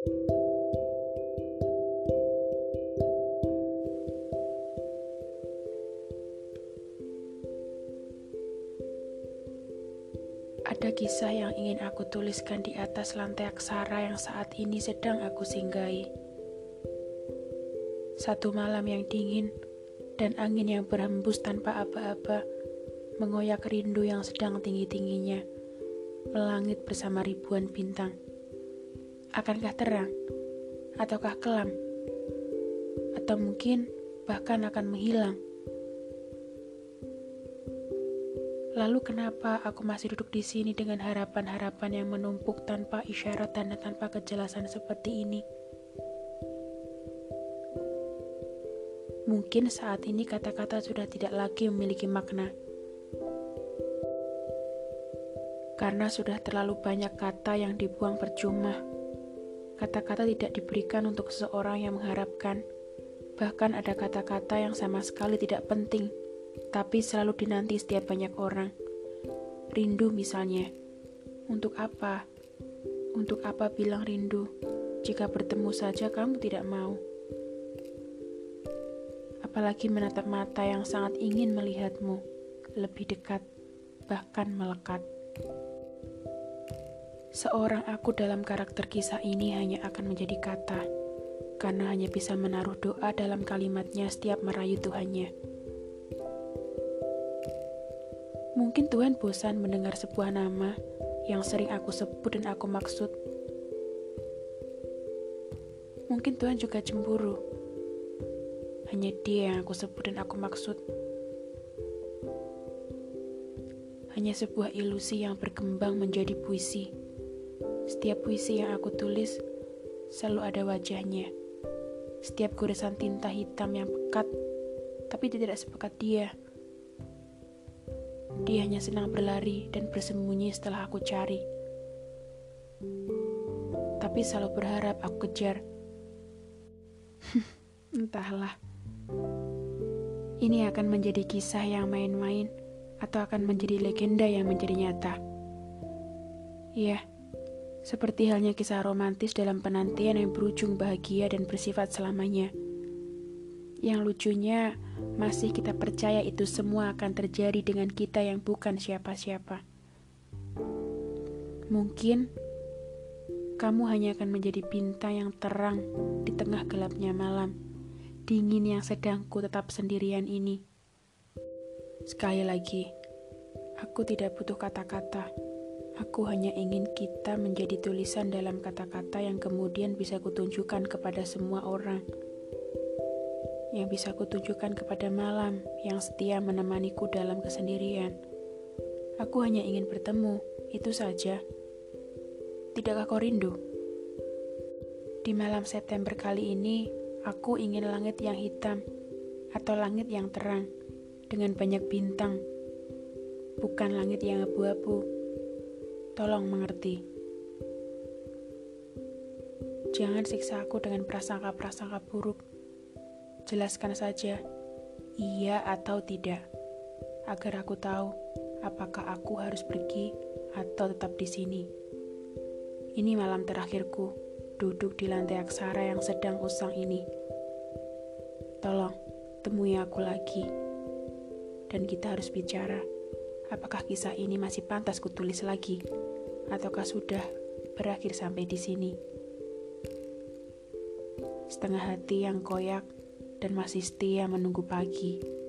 Ada kisah yang ingin aku tuliskan di atas lantai aksara yang saat ini sedang aku singgahi. Satu malam yang dingin dan angin yang berhembus tanpa aba-aba mengoyak rindu yang sedang tinggi-tingginya melangit bersama ribuan bintang. Akankah terang? Ataukah kelam? Atau mungkin bahkan akan menghilang? Lalu kenapa aku masih duduk di sini dengan harapan-harapan yang menumpuk tanpa isyarat dan tanpa kejelasan seperti ini? Mungkin saat ini kata-kata sudah tidak lagi memiliki makna. Karena sudah terlalu banyak kata yang dibuang percuma. Kata-kata tidak diberikan untuk seseorang yang mengharapkan. Bahkan ada kata-kata yang sama sekali tidak penting tapi selalu dinanti setiap banyak orang. Rindu misalnya. Untuk apa? Untuk apa bilang rindu? Jika bertemu saja kamu tidak mau. Apalagi menatap mata yang sangat ingin melihatmu lebih dekat, bahkan melekat. Seorang aku dalam karakter kisah ini hanya akan menjadi kata, karena hanya bisa menaruh doa dalam kalimatnya setiap merayu Tuhannya. Mungkin Tuhan bosan mendengar sebuah nama yang sering aku sebut dan aku maksud. Mungkin Tuhan juga cemburu. Hanya dia yang aku sebut dan aku maksud. Hanya sebuah ilusi yang berkembang menjadi puisi. Setiap puisi yang aku tulis selalu ada wajahnya. Setiap goresan tinta hitam yang pekat, tapi tidak sepekat dia. Dia hanya senang berlari dan bersembunyi setelah aku cari. Tapi selalu berharap aku kejar. Entahlah. Ini akan menjadi kisah yang main-main atau akan menjadi legenda yang menjadi nyata. Iya, seperti halnya kisah romantis dalam penantian yang berujung bahagia dan bersifat selamanya. Yang lucunya, masih kita percaya itu semua akan terjadi dengan kita yang bukan siapa-siapa. Mungkin kamu hanya akan menjadi bintang yang terang di tengah gelapnya malam, dingin yang sedang ku tetap sendirian ini. Sekali lagi, aku tidak butuh kata-kata. Aku hanya ingin kita menjadi tulisan dalam kata-kata yang kemudian bisa kutunjukkan kepada semua orang yang bisa kutunjukkan kepada malam yang setia menemaniku dalam kesendirian. Aku hanya ingin bertemu, itu saja. Tidakkah kau rindu? Di malam September kali ini, aku ingin langit yang hitam atau langit yang terang dengan banyak bintang, bukan langit yang abu-abu. Tolong mengerti. Jangan siksa aku dengan prasangka-prasangka buruk Jelaskan saja, iya atau tidak, agar aku tahu apakah aku harus pergi atau tetap di sini. Ini malam terakhirku, duduk di lantai aksara yang sedang usang ini. Tolong, temui aku lagi. Dan kita harus bicara, apakah kisah ini masih pantas kutulis lagi, ataukah sudah berakhir sampai di sini. Setengah hati yang koyak dan masih setia menunggu pagi.